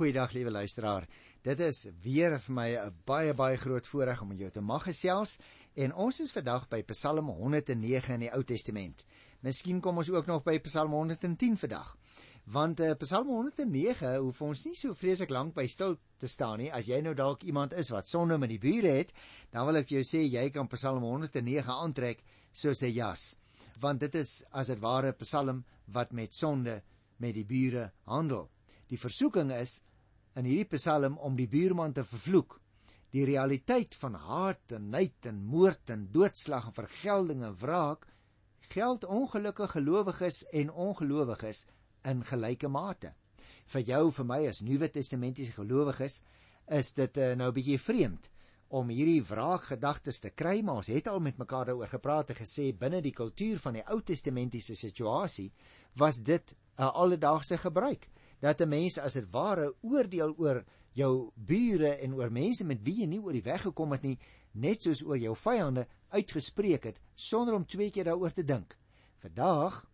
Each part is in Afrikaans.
Goeiedag liewe luisteraar. Dit is weer vir my 'n baie baie groot voorreg om met jou te mag gesels en ons is vandag by Psalm 109 in die Ou Testament. Miskien kom ons ook nog by Psalm 110 vandag. Want uh, Psalm 109 hoef ons nie so vreeslik lank by stil te staan nie. As jy nou dalk iemand is wat sonde met die bure het, dan wil ek jou sê jy kan Psalm 109 aantrek soos 'n jas. Want dit is as dit ware 'n Psalm wat met sonde met die bure handel. Die versoeking is in hierdie Psalm om die buurman te vervloek. Die realiteit van haat en nait en moord en doodslag en vergelding en wraak geld ongelukkige gelowiges en ongelowiges in gelyke mate. Vir jou vir my as Nuwe Testamentiese gelowiges is dit uh, nou 'n bietjie vreemd om hierdie wraakgedagtes te kry, maar ons het al met mekaar daaroor gepraat en gesê binne die kultuur van die Ou Testamentiese situasie was dit 'n alledaagse gebruik dat 'n mens as dit ware oordeel oor jou bure en oor mense met wie jy nie oor die weg gekom het nie, net soos oor jou vyande uitgespreek het sonder om twee keer daaroor te dink. Vandag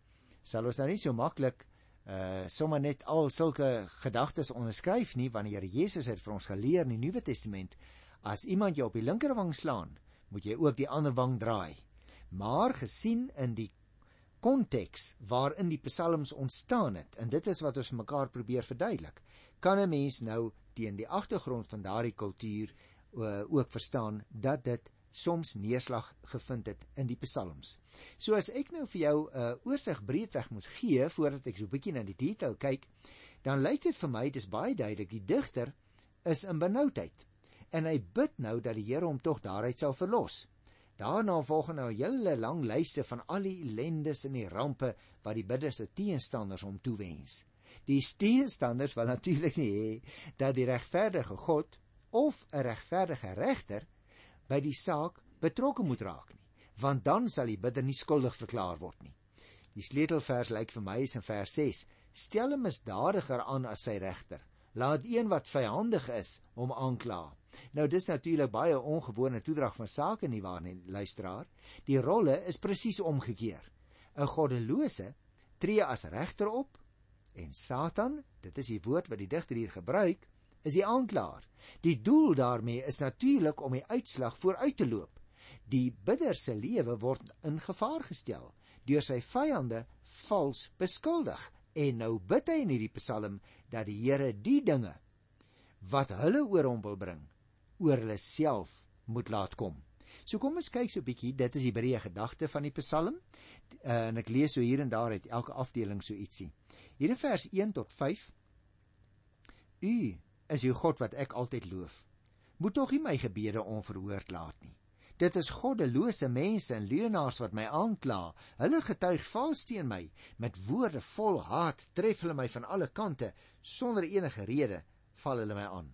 sal ons nou nie so maklik uh sommer net al sulke gedagtes onderskryf nie wanneer Jesus het vir ons geleer in die Nuwe Testament as iemand jou op die linkerwang slaan, moet jy ook die ander wang draai. Maar gesien in die konteks waarin die psalms ontstaan het en dit is wat ons mekaar probeer verduidelik kan 'n mens nou teen die agtergrond van daardie kultuur uh, ook verstaan dat dit soms neerslag gevind het in die psalms. So as ek nou vir jou 'n uh, oorsig breedweg moet gee voordat ek so 'n bietjie na die detail kyk, dan lyk dit vir my dis baie duidelik die digter is in benoudheid en hy bid nou dat die Here hom tog daaruit sal verlos. Daarna volg nou 'n hele lang lyste van al die ellendes en die rampe wat die bidder se teenstanders hom toewens. Die teenstanders wil natuurlik nie hê dat die regverdige God of 'n regverdige regter by die saak betrokke moet raak nie, want dan sal die bidder nie skuldig verklaar word nie. Die sleutelvers lyk vir my is in vers 6: Stel 'n misdadiger aan as sy regter. Laat een wat vyandig is hom aankla. Nou dis natuurlik baie ongewone toedrag van sake nie waar nie, luisteraar. Die rolle is presies omgekeer. 'n Goddelose tree as regter op en Satan, dit is die woord wat die digter hier gebruik, is die aanklaer. Die doel daarmee is natuurlik om die uitslag vooruit te loop. Die bidder se lewe word in gevaar gestel deur sy vyande vals beskuldig. En nou bid hy in hierdie Psalm dat die Here die dinge wat hulle oor hom wil bring oor hulle self moet laat kom. So kom ons kyk so 'n bietjie, dit is die breë gedagte van die Psalm. Uh, en ek lees so hier en daar uit elke afdeling so ietsie. Hier in vers 1 tot 5. U is die God wat ek altyd loof. Moet tog nie my gebede onverhoord laat nie. Dit is goddelose mense en leuenaars wat my aankla. Hulle getuig vals teen my met woorde vol haat, tref hulle my van alle kante sonder enige rede val hulle my aan.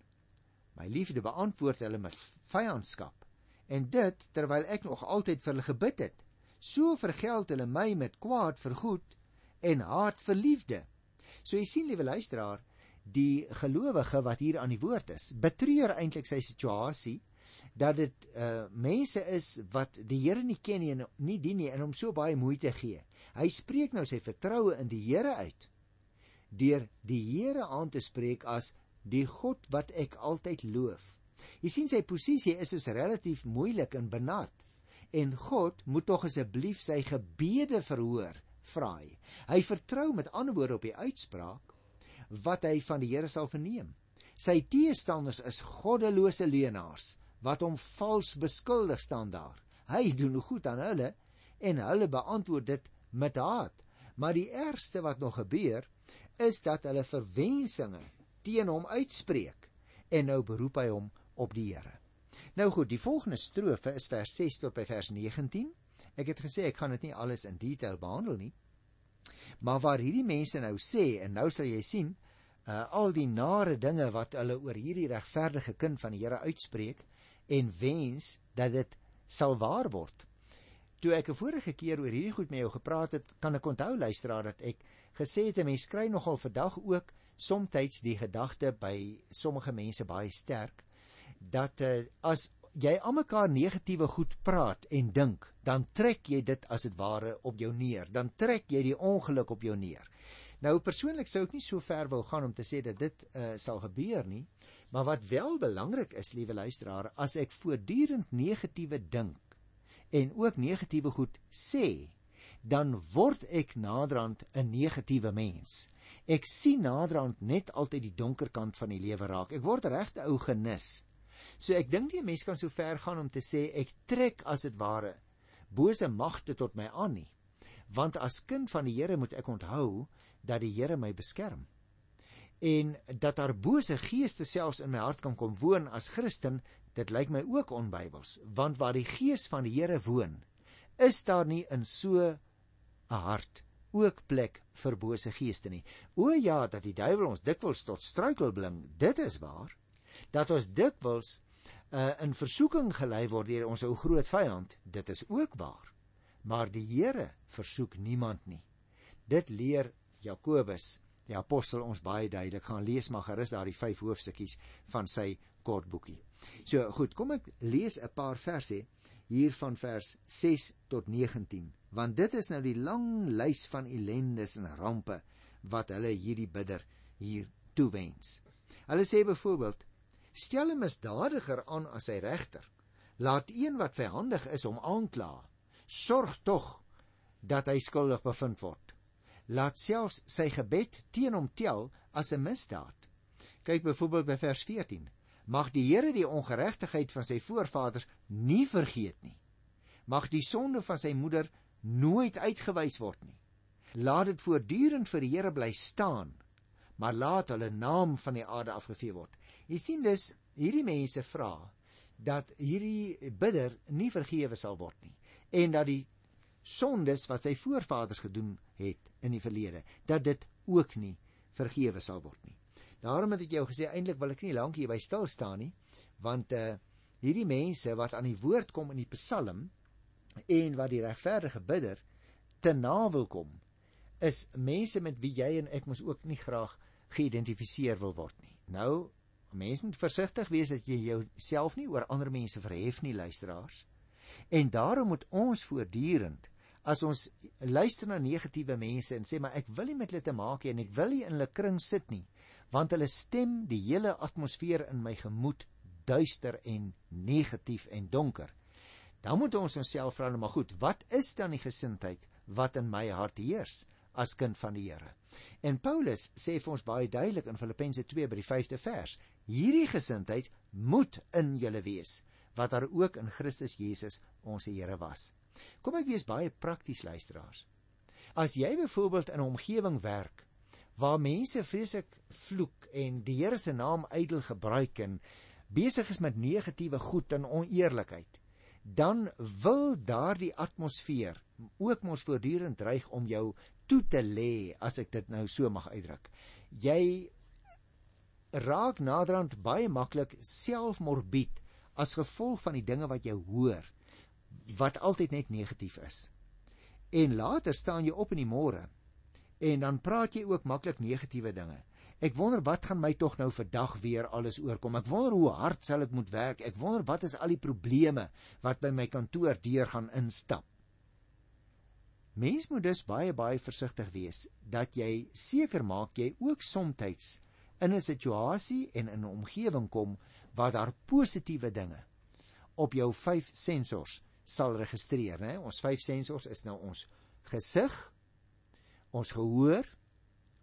My liefde beantwoord hulle met vyandskap en dit terwyl ek nog altyd vir hulle gebid het. So vergeld hulle my met kwaad vir goed en haat vir liefde. So jy sien liewe luisteraar, die gelowige wat hier aan die woord is, betreur eintlik sy situasie dat dit uh mense is wat die Here nie ken nie en nie dien nie en hom so baie moeite gee. Hy spreek nou sy vertroue in die Here uit deur die Here aan te spreek as die God wat ek altyd loof. Jy sien sy posisie is soos relatief moeilik en benard. En God moet tog asseblief sy gebede verhoor, vra hy. Hy vertrou met ander woorde op die uitspraak wat hy van die Here sal verneem. Sy teestanders is goddelose leenaars wat hom vals beskuldig staan daar. Hy doen goed aan hulle en hulle beantwoord dit met haat. Maar die ergste wat nog gebeur is dat hulle verwensinge teen hom uitspreek en nou beroep hy hom op die Here. Nou goed, die volgende strofe is vers 6 tot by vers 19. Ek het gesê ek gaan dit nie alles in detail behandel nie. Maar waar hierdie mense nou sê en nou sal jy sien uh, al die nare dinge wat hulle oor hierdie regverdige kind van die Here uitspreek en wens dat dit sal waar word. Toe ek 'n vorige keer oor hierdie goed met jou gepraat het, kan ek onthou luisteraar dat ek gesê het 'n mens kry nogal vandag ook somtyds die gedagte by sommige mense baie sterk dat uh, as jy almekaar negatiewe goed praat en dink, dan trek jy dit as dit ware op jou neer. Dan trek jy die ongeluk op jou neer. Nou persoonlik sou ek nie so ver wil gaan om te sê dat dit uh, sal gebeur nie, maar wat wel belangrik is, liewe luisteraar, as ek voortdurend negatiewe dink en ook negatiewe goed sê, dan word ek naderhand 'n negatiewe mens. Ek sien naderhand net altyd die donker kant van die lewe raak. Ek word regte ou genis. So ek dink nie 'n mens kan so ver gaan om te sê ek trek as dit ware bose magte tot my aan nie. Want as kind van die Here moet ek onthou dat die Here my beskerm. En dat daar bose geeste selfs in my hart kan kom woon as Christen, dit lyk my ook onbybels, want waar die gees van die Here woon, is daar nie in so 'n hart ook plek vir bose geeste nie. O ja, dat die duiwel ons dikwels tot struikel bring, dit is waar. Dat ons dikwels uh, in versoeking gelei word deur ons ou groot vyand, dit is ook waar. Maar die Here versoek niemand nie. Dit leer Jakobus, die apostel ons baie duidelik. Gaan lees maar gerus daardie 5 hoofstukkies van sy kort boekie. So goed, kom ek lees 'n paar verse hier van vers 6 tot 19, want dit is nou die lang lys van ellendes en rampe wat hulle hierdie bidder hier toewens. Hulle sê byvoorbeeld Stel 'n misdadiger aan as sy regter. Laat een wat vyhandig is hom aankla. Sorg tog dat hy skuldig bevind word. Laat selfs sy gebed teen hom tel as 'n misdaad. Kyk byvoorbeeld by vers 14. Mag die Here die ongeregtigheid van sy voorvaders nie vergeet nie. Mag die sonde van sy moeder nooit uitgewys word nie. Laat dit voortdurend vir die Here bly staan, maar laat hulle naam van die aarde afgevee word. Jy sien dus hierdie mense vra dat hierdie bidder nie vergewe sal word nie en dat die sondes wat sy voorvaders gedoen het in die verlede dat dit ook nie vergewe sal word nie. Daarom het ek jou gesê eintlik wil ek nie lank hier by stil staan nie want uh hierdie mense wat aan die woord kom in die Psalm en wat die regverdige bidder te na wil kom is mense met wie jy en ek mos ook nie graag geïdentifiseer wil word nie. Nou 'n Mens moet versigtig wees dat jy jouself nie oor ander mense verhef nie, luisteraars. En daarom moet ons voortdurend as ons luister na negatiewe mense en sê maar ek wil nie met hulle te maak hê en ek wil nie in hulle kring sit nie, want hulle stem die hele atmosfeer in my gemoed duister en negatief en donker. Dan moet ons onsself vra, maar goed, wat is dan die gesindheid wat in my hart heers as kind van die Here? En Paulus sê vir ons baie duidelik in Filippense 2 by die 5de vers: Hierdie gesindheid moet in julle wees wat daar ook in Christus Jesus ons Here was. Kom ek wees baie prakties luisteraars. As jy byvoorbeeld in 'n omgewing werk waar mense vreeslik vloek en die Here se naam ydel gebruik en besig is met negatiewe goed en oneerlikheid, dan wil daardie atmosfeer ook mos voortdurend dreig om jou toe te lê as ek dit nou so mag uitdruk. Jy raak naderhand baie maklik selfmorbied as gevolg van die dinge wat jy hoor wat altyd net negatief is. En later staan jy op in die môre en dan praat jy ook maklik negatiewe dinge. Ek wonder wat gaan my tog nou vandag weer alles oorkom. Ek wonder hoe hard sal ek moet werk. Ek wonder wat is al die probleme wat by my kantoor deur gaan instap. Mens moet dus baie baie versigtig wees dat jy seker maak jy ook soms in 'n situasie en in 'n omgewing kom waar daar positiewe dinge op jou vyf sensors sal registreer, né? Ons vyf sensors is nou ons gesig, ons gehoor,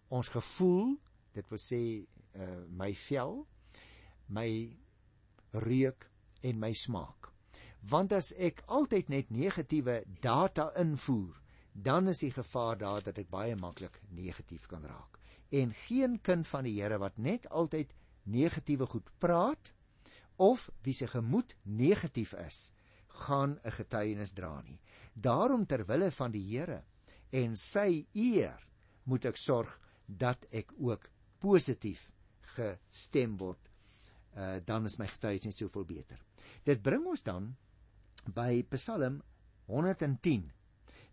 ons gevoel, dit wil sê uh my vel, my reuk en my smaak. Want as ek altyd net negatiewe data invoer, dan is die gevaar daar dat ek baie maklik negatief kan raak. En geen kind van die Here wat net altyd negatiewe goed praat of wie se gemoed negatief is, gaan 'n getuienis dra nie. Daarom ter wille van die Here en sy eer moet ek sorg dat ek ook positief gestem word. Uh, dan is my getuienis soveel beter. Dit bring ons dan by Psalm 110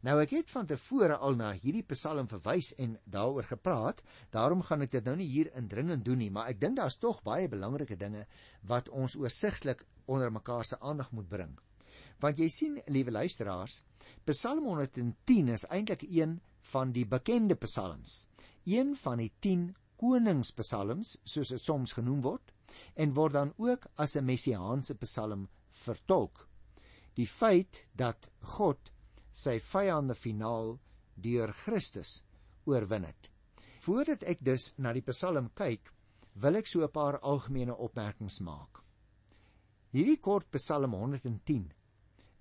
Nou ek het van tevore al na hierdie Psalm verwys en daaroor gepraat. Daarom gaan ek dit nou nie hier indringend doen nie, maar ek dink daar's tog baie belangrike dinge wat ons oorsigtelik onder mekaar se aandag moet bring. Want jy sien, liewe luisteraars, Psalm 110 is eintlik een van die bekende psalms. een van die 10 koningspsalms soos dit soms genoem word en word dan ook as 'n messiaanse psalm vertolk. Die feit dat God sy vyande finaal deur Christus oorwin het. Voordat ek dus na die Psalm kyk, wil ek so 'n paar algemene opmerkings maak. Hierdie kort Psalm 110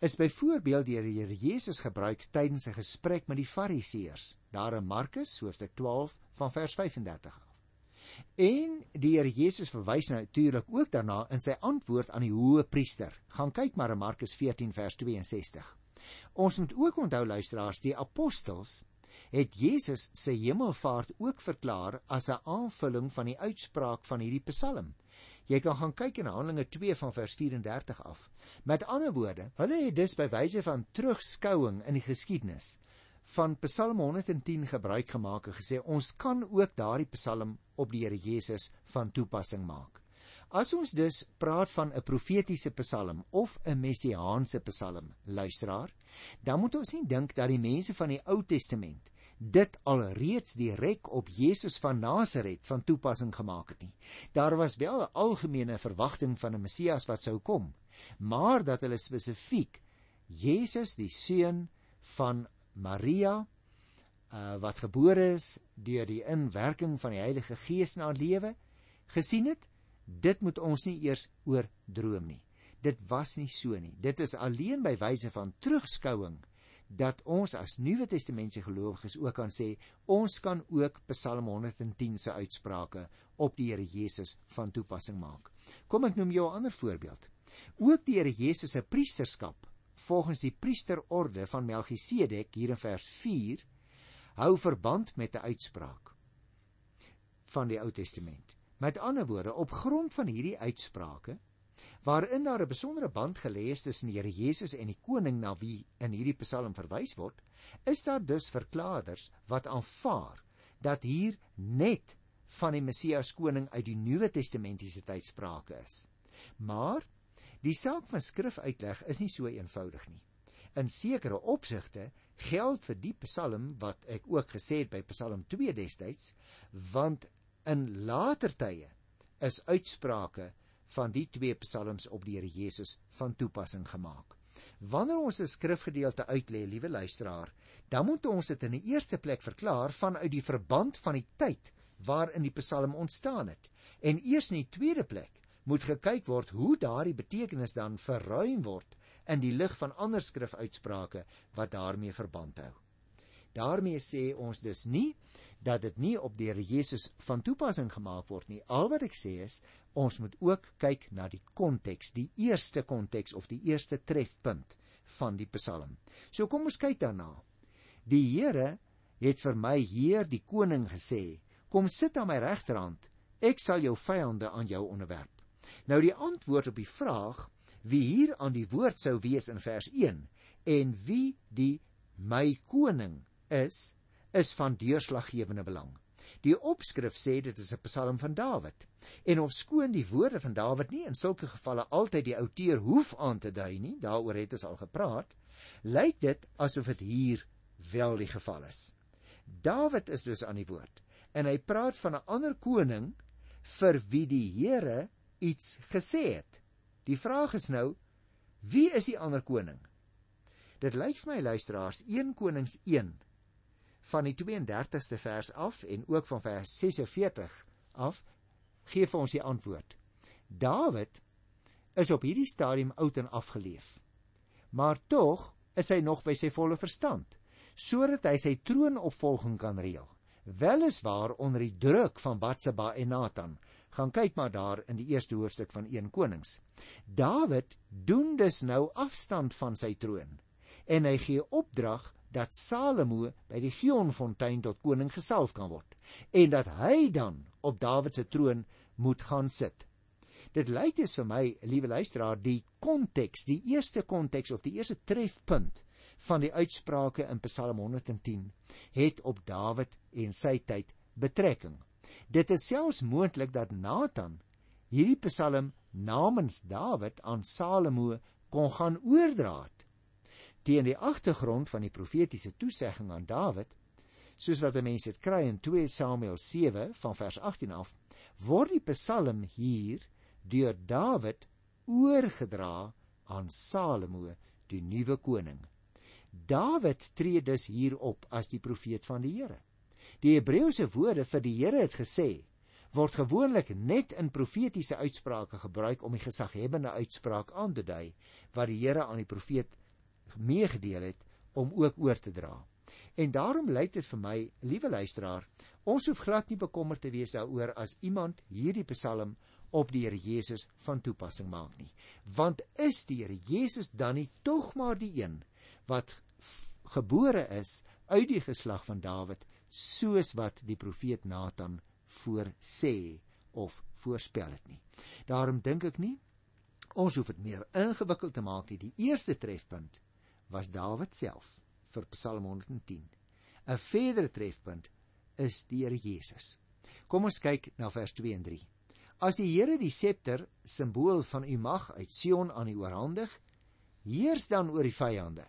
is byvoorbeeld deur die Here Jesus gebruik tydens 'n gesprek met die Fariseërs, daar in Markus hoofstuk 12 van vers 35 af. En die Here Jesus verwys natuurlik ook daarna in sy antwoord aan die hoë priester. Gaan kyk maar in Markus 14 vers 62. Ons moet ook onthou luisteraars, die apostels het Jesus se hemelvaart ook verklaar as 'n aanvulling van die uitspraak van hierdie Psalm. Jy kan gaan kyk in Handelinge 2 van vers 34 af. Met ander woorde, hulle het dus by wyse van terugskouing in die geskiedenis van Psalm 110 gebruik gemaak en gesê ons kan ook daardie Psalm op die Here Jesus van toepassing maak. As ons dus praat van 'n profetiese Psalm of 'n messiaanse Psalm, luisteraar, dan moet ons nie dink dat die mense van die Ou Testament dit alreeds direk op Jesus van Nasaret van toepassing gemaak het nie. Daar was wel 'n algemene verwagting van 'n Messias wat sou kom, maar dat hulle spesifiek Jesus die seun van Maria uh, wat gebore is deur die inwerking van die Heilige Gees na lewe gesien het, dit moet ons nie eers oor droom nie. Dit was nie so nie. Dit is alleen by wyse van terugskouing dat ons as Nuwe Testamentiese gelowiges ook kan sê ons kan ook Psalm 110 se uitsprake op die Here Jesus van toepassing maak. Kom ek noem jou 'n ander voorbeeld. Ook die Here Jesus se priesterskap volgens die priesterorde van Melchisedek hier in vers 4 hou verband met 'n uitspraak van die Ou Testament. Met ander woorde, op grond van hierdie uitsprake waarin daar 'n besondere band gelê is tussen die Here Jesus en die koning na wie in hierdie Psalm verwys word, is daar dus verklaarders wat aanvaar dat hier net van die Messias koning uit die Nuwe Testamentiese tyd sprake is. Maar die saak van skrifuitleg is nie so eenvoudig nie. In sekere opsigte geld vir die Psalm wat ek ook gesê het by Psalm 2 destyds, want in later tye is uitsprake van die twee psalms op die Here Jesus van toepassing gemaak. Wanneer ons 'n skrifgedeelte uitlê, liewe luisteraar, dan moet ons dit in die eerste plek verklaar vanuit die verband van die tyd waarin die psalm ontstaan het. En eers in die tweede plek moet gekyk word hoe daardie betekenis dan verruim word in die lig van ander skrifuitsprake wat daarmee verband hou. Daarmee sê ons dus nie dat dit nie op die Here Jesus van toepassing gemaak word nie. Al wat ek sê is ons moet ook kyk na die konteks, die eerste konteks of die eerste trefpunt van die Psalm. So kom ons kyk daarna. Die Here het vir my Heer die koning gesê: "Kom sit aan my regterhand, ek sal jou vyande aan jou onderwerp." Nou die antwoord op die vraag wie hier aan die woord sou wees in vers 1 en wie die my koning is, is van deurslaggewende belang. Die opskrif sê dit is 'n Psalm van Dawid. En of skoon die woorde van Dawid nie in sulke gevalle altyd die outeur hoef aan te dui nie, daaroor het ons al gepraat, lyk dit asof dit hier wel die geval is. Dawid is dus aan die woord en hy praat van 'n ander koning vir wie die Here iets gesê het. Die vraag is nou, wie is die ander koning? Dit lyk vir my luisteraars 1 Konings van die 32ste vers af en ook van vers 46 af gee vir ons die antwoord. Dawid is op hierdie stadium oud en afgeleef. Maar tog is hy nog by sy volle verstand sodat hy sy troonopvolging kan reël. Weliswaar onder die druk van Batsheba en Nathan. Gaan kyk maar daar in die eerste hoofstuk van 1 Konings. Dawid doen dus nou afstand van sy troon en hy gee opdrag dat Salomo by die Gionfontein tot koning gesalf kan word en dat hy dan op Dawid se troon moet gaan sit. Dit lyk dus vir my, liewe luisteraar, die konteks, die eerste konteks of die eerste trefpunt van die uitsprake in Psalm 110 het op Dawid en sy tyd betrekking. Dit is selfs moontlik dat Nathan hierdie Psalm namens Dawid aan Salomo kon gaan oordra het teen die agtergrond van die profetiese toesegging aan Dawid soos wat 'n mens dit kry in 2 Samuel 7 van vers 18 af, word die Psalm hier deur Dawid oorgedra aan Salomo, die nuwe koning. Dawid tree dus hier op as die profeet van die Here. Die Hebreëse woorde vir die Here het gesê word gewoonlik net in profetiese uitsprake gebruik om die gesaghebende uitspraak aan te dui wat die Here aan die profeet meegedeel het om ook oor te dra. En daarom lyk dit vir my, liewe luisteraar, ons hoef glad nie bekommerd te wees daaroor as iemand hierdie Psalm op die Here Jesus van toepassing maak nie. Want is die Here Jesus dan nie tog maar die een wat gebore is uit die geslag van Dawid soos wat die profeet Nathan voorsê of voorspel het nie. Daarom dink ek nie ons hoef dit meer ingewikkeld te maak nie. Die eerste trefpunt was Dawid self vir Psalm 110. 'n Verdere trefpunt is die Here Jesus. Kom ons kyk na vers 2 en 3. As die Here die septer, simbool van u mag uit Sion aan u oorhandig, heers dan oor die vyande.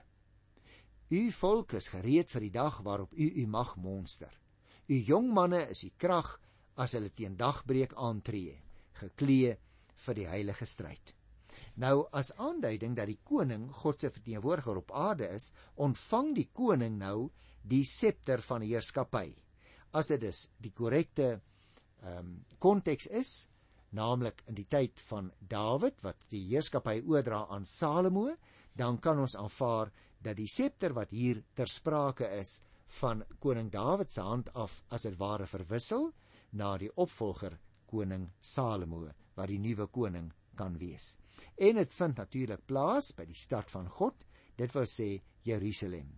U volk is gereed vir die dag waarop u u mag monster. U jong manne is u krag as hulle teen dagbreek aantree, geklee vir die heilige stryd. Nou as aanduiding dat die koning God se verteenwoordiger op aarde is, ontvang die koning nou die septer van heerskappy. As dit is die korrekte ehm um, konteks is, naamlik in die tyd van Dawid wat die heerskappy oordra aan Salomo, dan kan ons aanvaar dat die septer wat hier ter sprake is van koning Dawid se hand af as dit ware verwissel na die opvolger koning Salomo wat die nuwe koning kan wees. En dit vind natuurlik plaas by die stad van God, dit wil sê Jerusalem.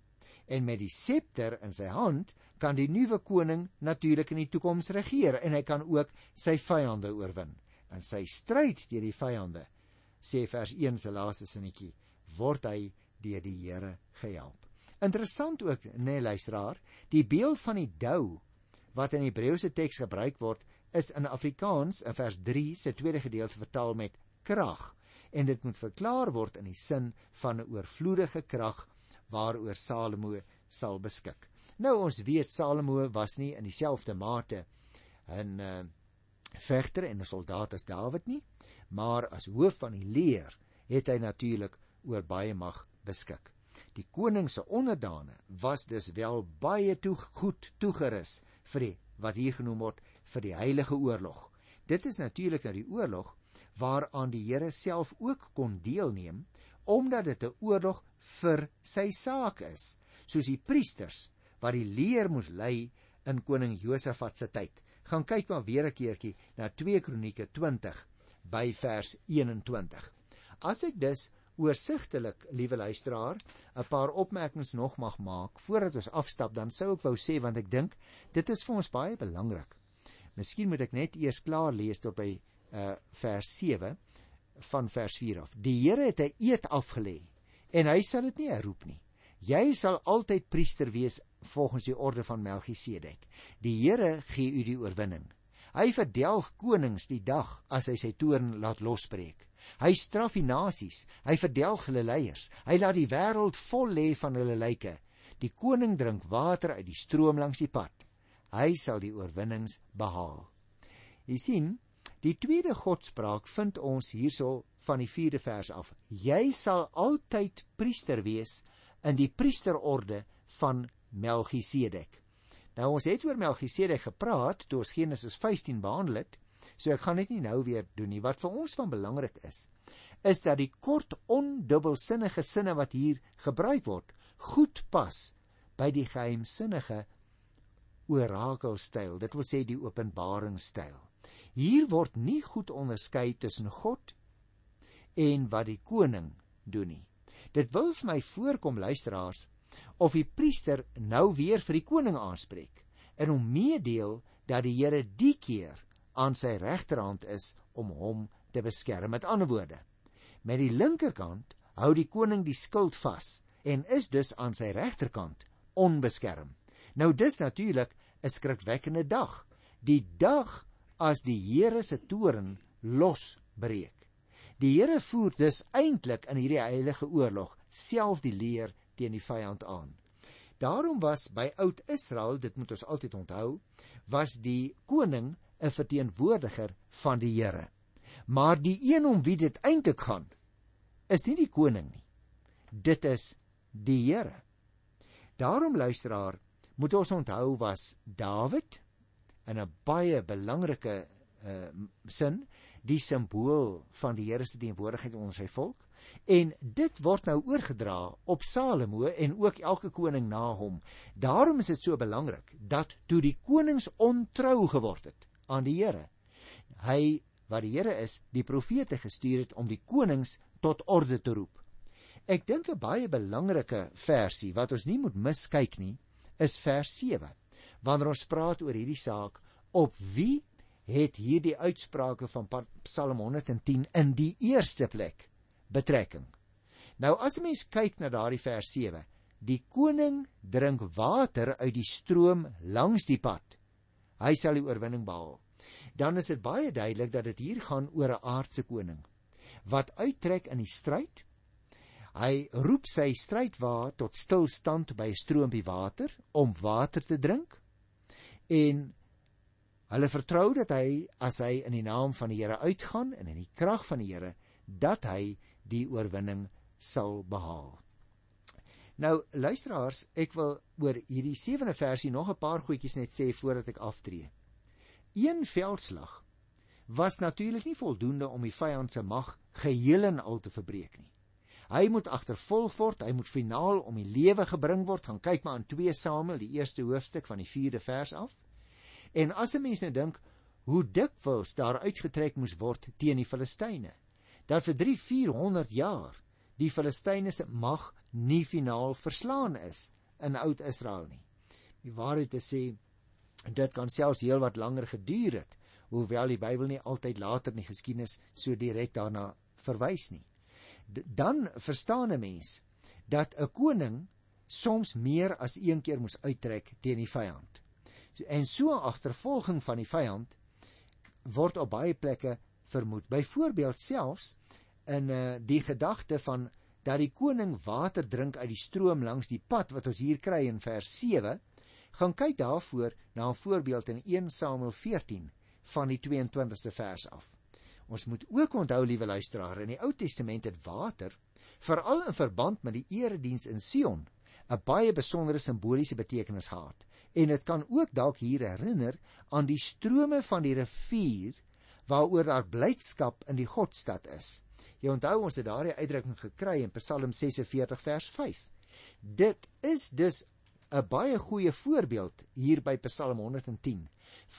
En met die septer in sy hand kan die nuwe koning natuurlik in die toekoms regeer en hy kan ook sy vyande oorwin. In sy stryd teen die vyande, sê vers 1 se laaste sinnetjie, word hy deur die Here gehelp. Interessant ook, nê nee, luisteraar, die beeld van die dou wat in die Hebreëse teks gebruik word, is in Afrikaans in vers 3 se tweede gedeelte vertaal met krag en dit moet verklaar word in die sin van 'n oorvloedige krag waaroor Salomo sal beskik. Nou ons weet Salomo was nie in dieselfde mate 'n uh, vegter en 'n soldaat as Dawid nie, maar as hoof van die leer het hy natuurlik oor baie mag beskik. Die koning se onderdane was dus wel baie toe goed toegerus vir die wat hier genoem word vir die heilige oorlog. Dit is natuurlik nou die oorlog waaraan die Here self ook kon deelneem omdat dit 'n oorlog vir sy saak is, soos die priesters wat die leer moes lei in koning Josafat se tyd. Gaan kyk maar weer 'n keertjie na 2 Kronieke 20 by vers 21. As ek dus oorsigtelik, liewe luisteraar, 'n paar opmerkings nog mag maak voordat ons afstap, dan sou ek wou sê want ek dink dit is vir ons baie belangrik. Miskien moet ek net eers klaar lees tot by uh vers 7 van vers 4 af. Die Here het 'n eed afgelê en hy sal dit nie herroep nie. Jy sal altyd priester wees volgens die orde van Melchisedek. Die Here gee u die oorwinning. Hy verdelg konings die dag as hy sy toorn laat losbreek. Hy straf die nasies, hy verdelg hulle leiers. Hy laat die wêreld vol lê van hulle lyke. Die koning drink water uit die stroom langs die pad. Hy sal die oorwinnings behaal. Jy sien, die tweede godspraak vind ons hierso van die 4de vers af. Jy sal altyd priester wees in die priesterorde van Melchisedek. Nou ons het oor Melchisedek gepraat toe ons Genesis 15 behandel het. So ek gaan dit nie nou weer doen nie. Wat vir ons van belangrik is, is dat die kort ondubbelsinnige sinne wat hier gebruik word, goed pas by die geheimsinnige orakelstyl. Dit wil sê die openbaringstyl. Hier word nie goed onderskei tussen God en wat die koning doen nie. Dit wil vir my voorkom luisteraars of die priester nou weer vir die koning aanspreek en hom meedeel dat die Here die keer aan sy regterhand is om hom te beskerm. Met ander woorde, met die linkerkant hou die koning die skild vas en is dus aan sy regterkant onbeskerm. Nou dis natuurlik 'n skrikwekkende dag, die dag as die Here se toorn losbreek. Die Here voer dus eintlik in hierdie heilige oorlog self die leer teen die vyand aan. Daarom was by oud Israel, dit moet ons altyd onthou, was die koning 'n verteenwoordiger van die Here. Maar die een om wie dit eintlik gaan, is nie die koning nie. Dit is die Here. Daarom luisteraar, moet ons onthou was Dawid in 'n baie belangrike uh, sin die simbool van die Here se teenwoordigheid onder sy volk en dit word nou oorgedra op Salomo en ook elke koning na hom. Daarom is dit so belangrik dat toe die konings ontrou geword het aan die Here, hy wat die Here is, die profete gestuur het om die konings tot orde te roep. Ek dink 'n baie belangrike versie wat ons nie moet miskyk nie, is vers 7. Wanneer ons praat oor hierdie saak, op wie het hierdie uitsprake van Psalm 110 in die eerste plek betrekking. Nou as 'n mens kyk na daardie vers 7, die koning drink water uit die stroom langs die pad. Hy sal die oorwinning behaal. Dan is dit baie duidelik dat dit hier gaan oor 'n aardse koning wat uittrek in die stryd. Hy roep sy strydwa tot stilstand by 'n stroompie water om water te drink. En hulle vertrou dat hy as hy in die naam van die Here uitgaan en in die krag van die Here dat hy die oorwinning sal behaal. Nou luisteraars, ek wil oor hierdie 7de versie nog 'n paar goedjies net sê voordat ek aftree. Een veldslag was natuurlik nie voldoende om die vyand se mag geheel en al te verbreek nie. Hy moet agtervolg word, hy moet finaal om die lewe gebring word. Gaan kyk maar aan 2 Samuel, die eerste hoofstuk van die 4de vers af. En as 'n mens nou dink hoe dikwels daar uitgetrek moes word teen die Filistyne, dat vir 3 400 jaar die Filistyne se mag nie finaal verslaan is in Oud-Israel nie. Die waarheid te sê, dit kan selfs heelwat langer geduur het, hoewel die Bybel nie altyd later in die geskiedenis so direk daarna verwys nie. D dan verstaan 'n mens dat 'n koning soms meer as een keer moes uittrek teen die vyand. En so 'n agtervolging van die vyand word op baie plekke vermoed. Byvoorbeeld selfs in uh, die gedagte van dat die koning water drink uit die stroom langs die pad wat ons hier kry in vers 7, gaan kyk daarvoor na 'n voorbeeld in 1 Samuel 14 van die 22ste vers af. Ons moet ook onthou, liewe luisteraar, in die Ou Testament het water, veral in verband met die erediens in Sion, 'n baie besondere simboliese betekenis gehad. En dit kan ook dalk hier herinner aan die strome van die rivier waaroor daar blydskap in die Godstad is. Jy onthou ons het daardie uitdrukking gekry in Psalm 46 vers 5. Dit is dus 'n baie goeie voorbeeld hier by Psalm 110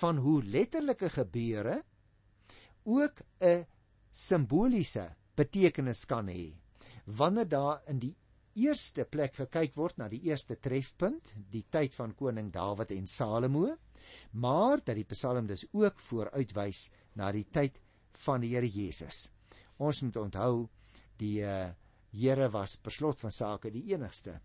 van hoe letterlike gebeure ook 'n simboliese betekenis kan hê. Wanneer daar in die eerste plek gekyk word na die eerste trefpunt, die tyd van koning Dawid en Salomo, maar dat die Psalm dus ook vooruitwys na die tyd van die Here Jesus. Ons moet onthou die uh, Here was per slot van sake die enigste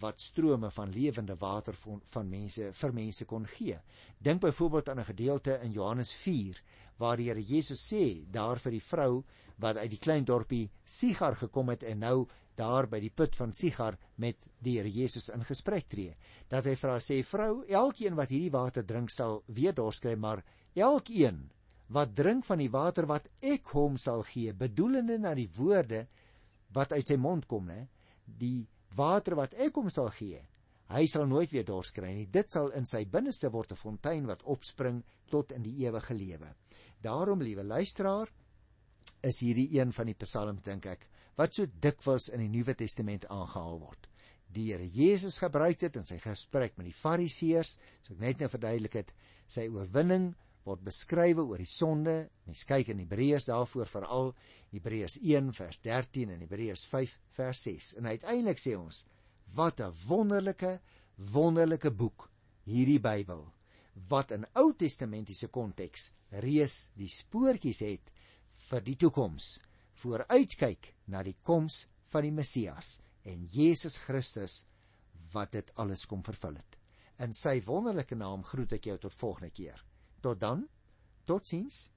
wat strome van lewende water van, van mense vir mense kon gee. Dink byvoorbeeld aan 'n gedeelte in Johannes 4 waar die Here Jesus sê daar vir die vrou wat uit die klein dorpie Sigar gekom het en nou daar by die put van Sigar met die Here Jesus in gesprek tree. Dat hy vir haar sê: "Vrou, elkeen wat hierdie water drink sal weer dors kry, maar elkeen wat drink van die water wat ek hom sal gee, bedoelende na die woorde wat uit sy mond kom, né? Die water wat ek hom sal gee, hy sal nooit weer dors kry nie. Dit sal in sy binneste word 'n fontein wat opspring tot in die ewige lewe. Daarom, liewe luisteraar, is hierdie een van die psalms dink ek wat so dikwels in die Nuwe Testament aangehaal word. Die Here Jesus gebruik dit in sy gesprek met die Fariseërs, so ek net nou verduidelik het, sy oorwinning word beskrywe oor die sonde. Mens kyk in Hebreërs daarvoor veral Hebreërs 1 vers 13 en Hebreërs 5 vers 6. En uiteindelik sê ons, wat 'n wonderlike wonderlike boek hierdie Bybel wat in Ou Testamentiese konteks reeds die spoortjies het vir die toekoms, vooruitkyk na die koms van die Messias en Jesus Christus wat dit alles kom vervul het. In sy wonderlike naam groet ek jou tot volgende keer. Tot dan. Totsiens.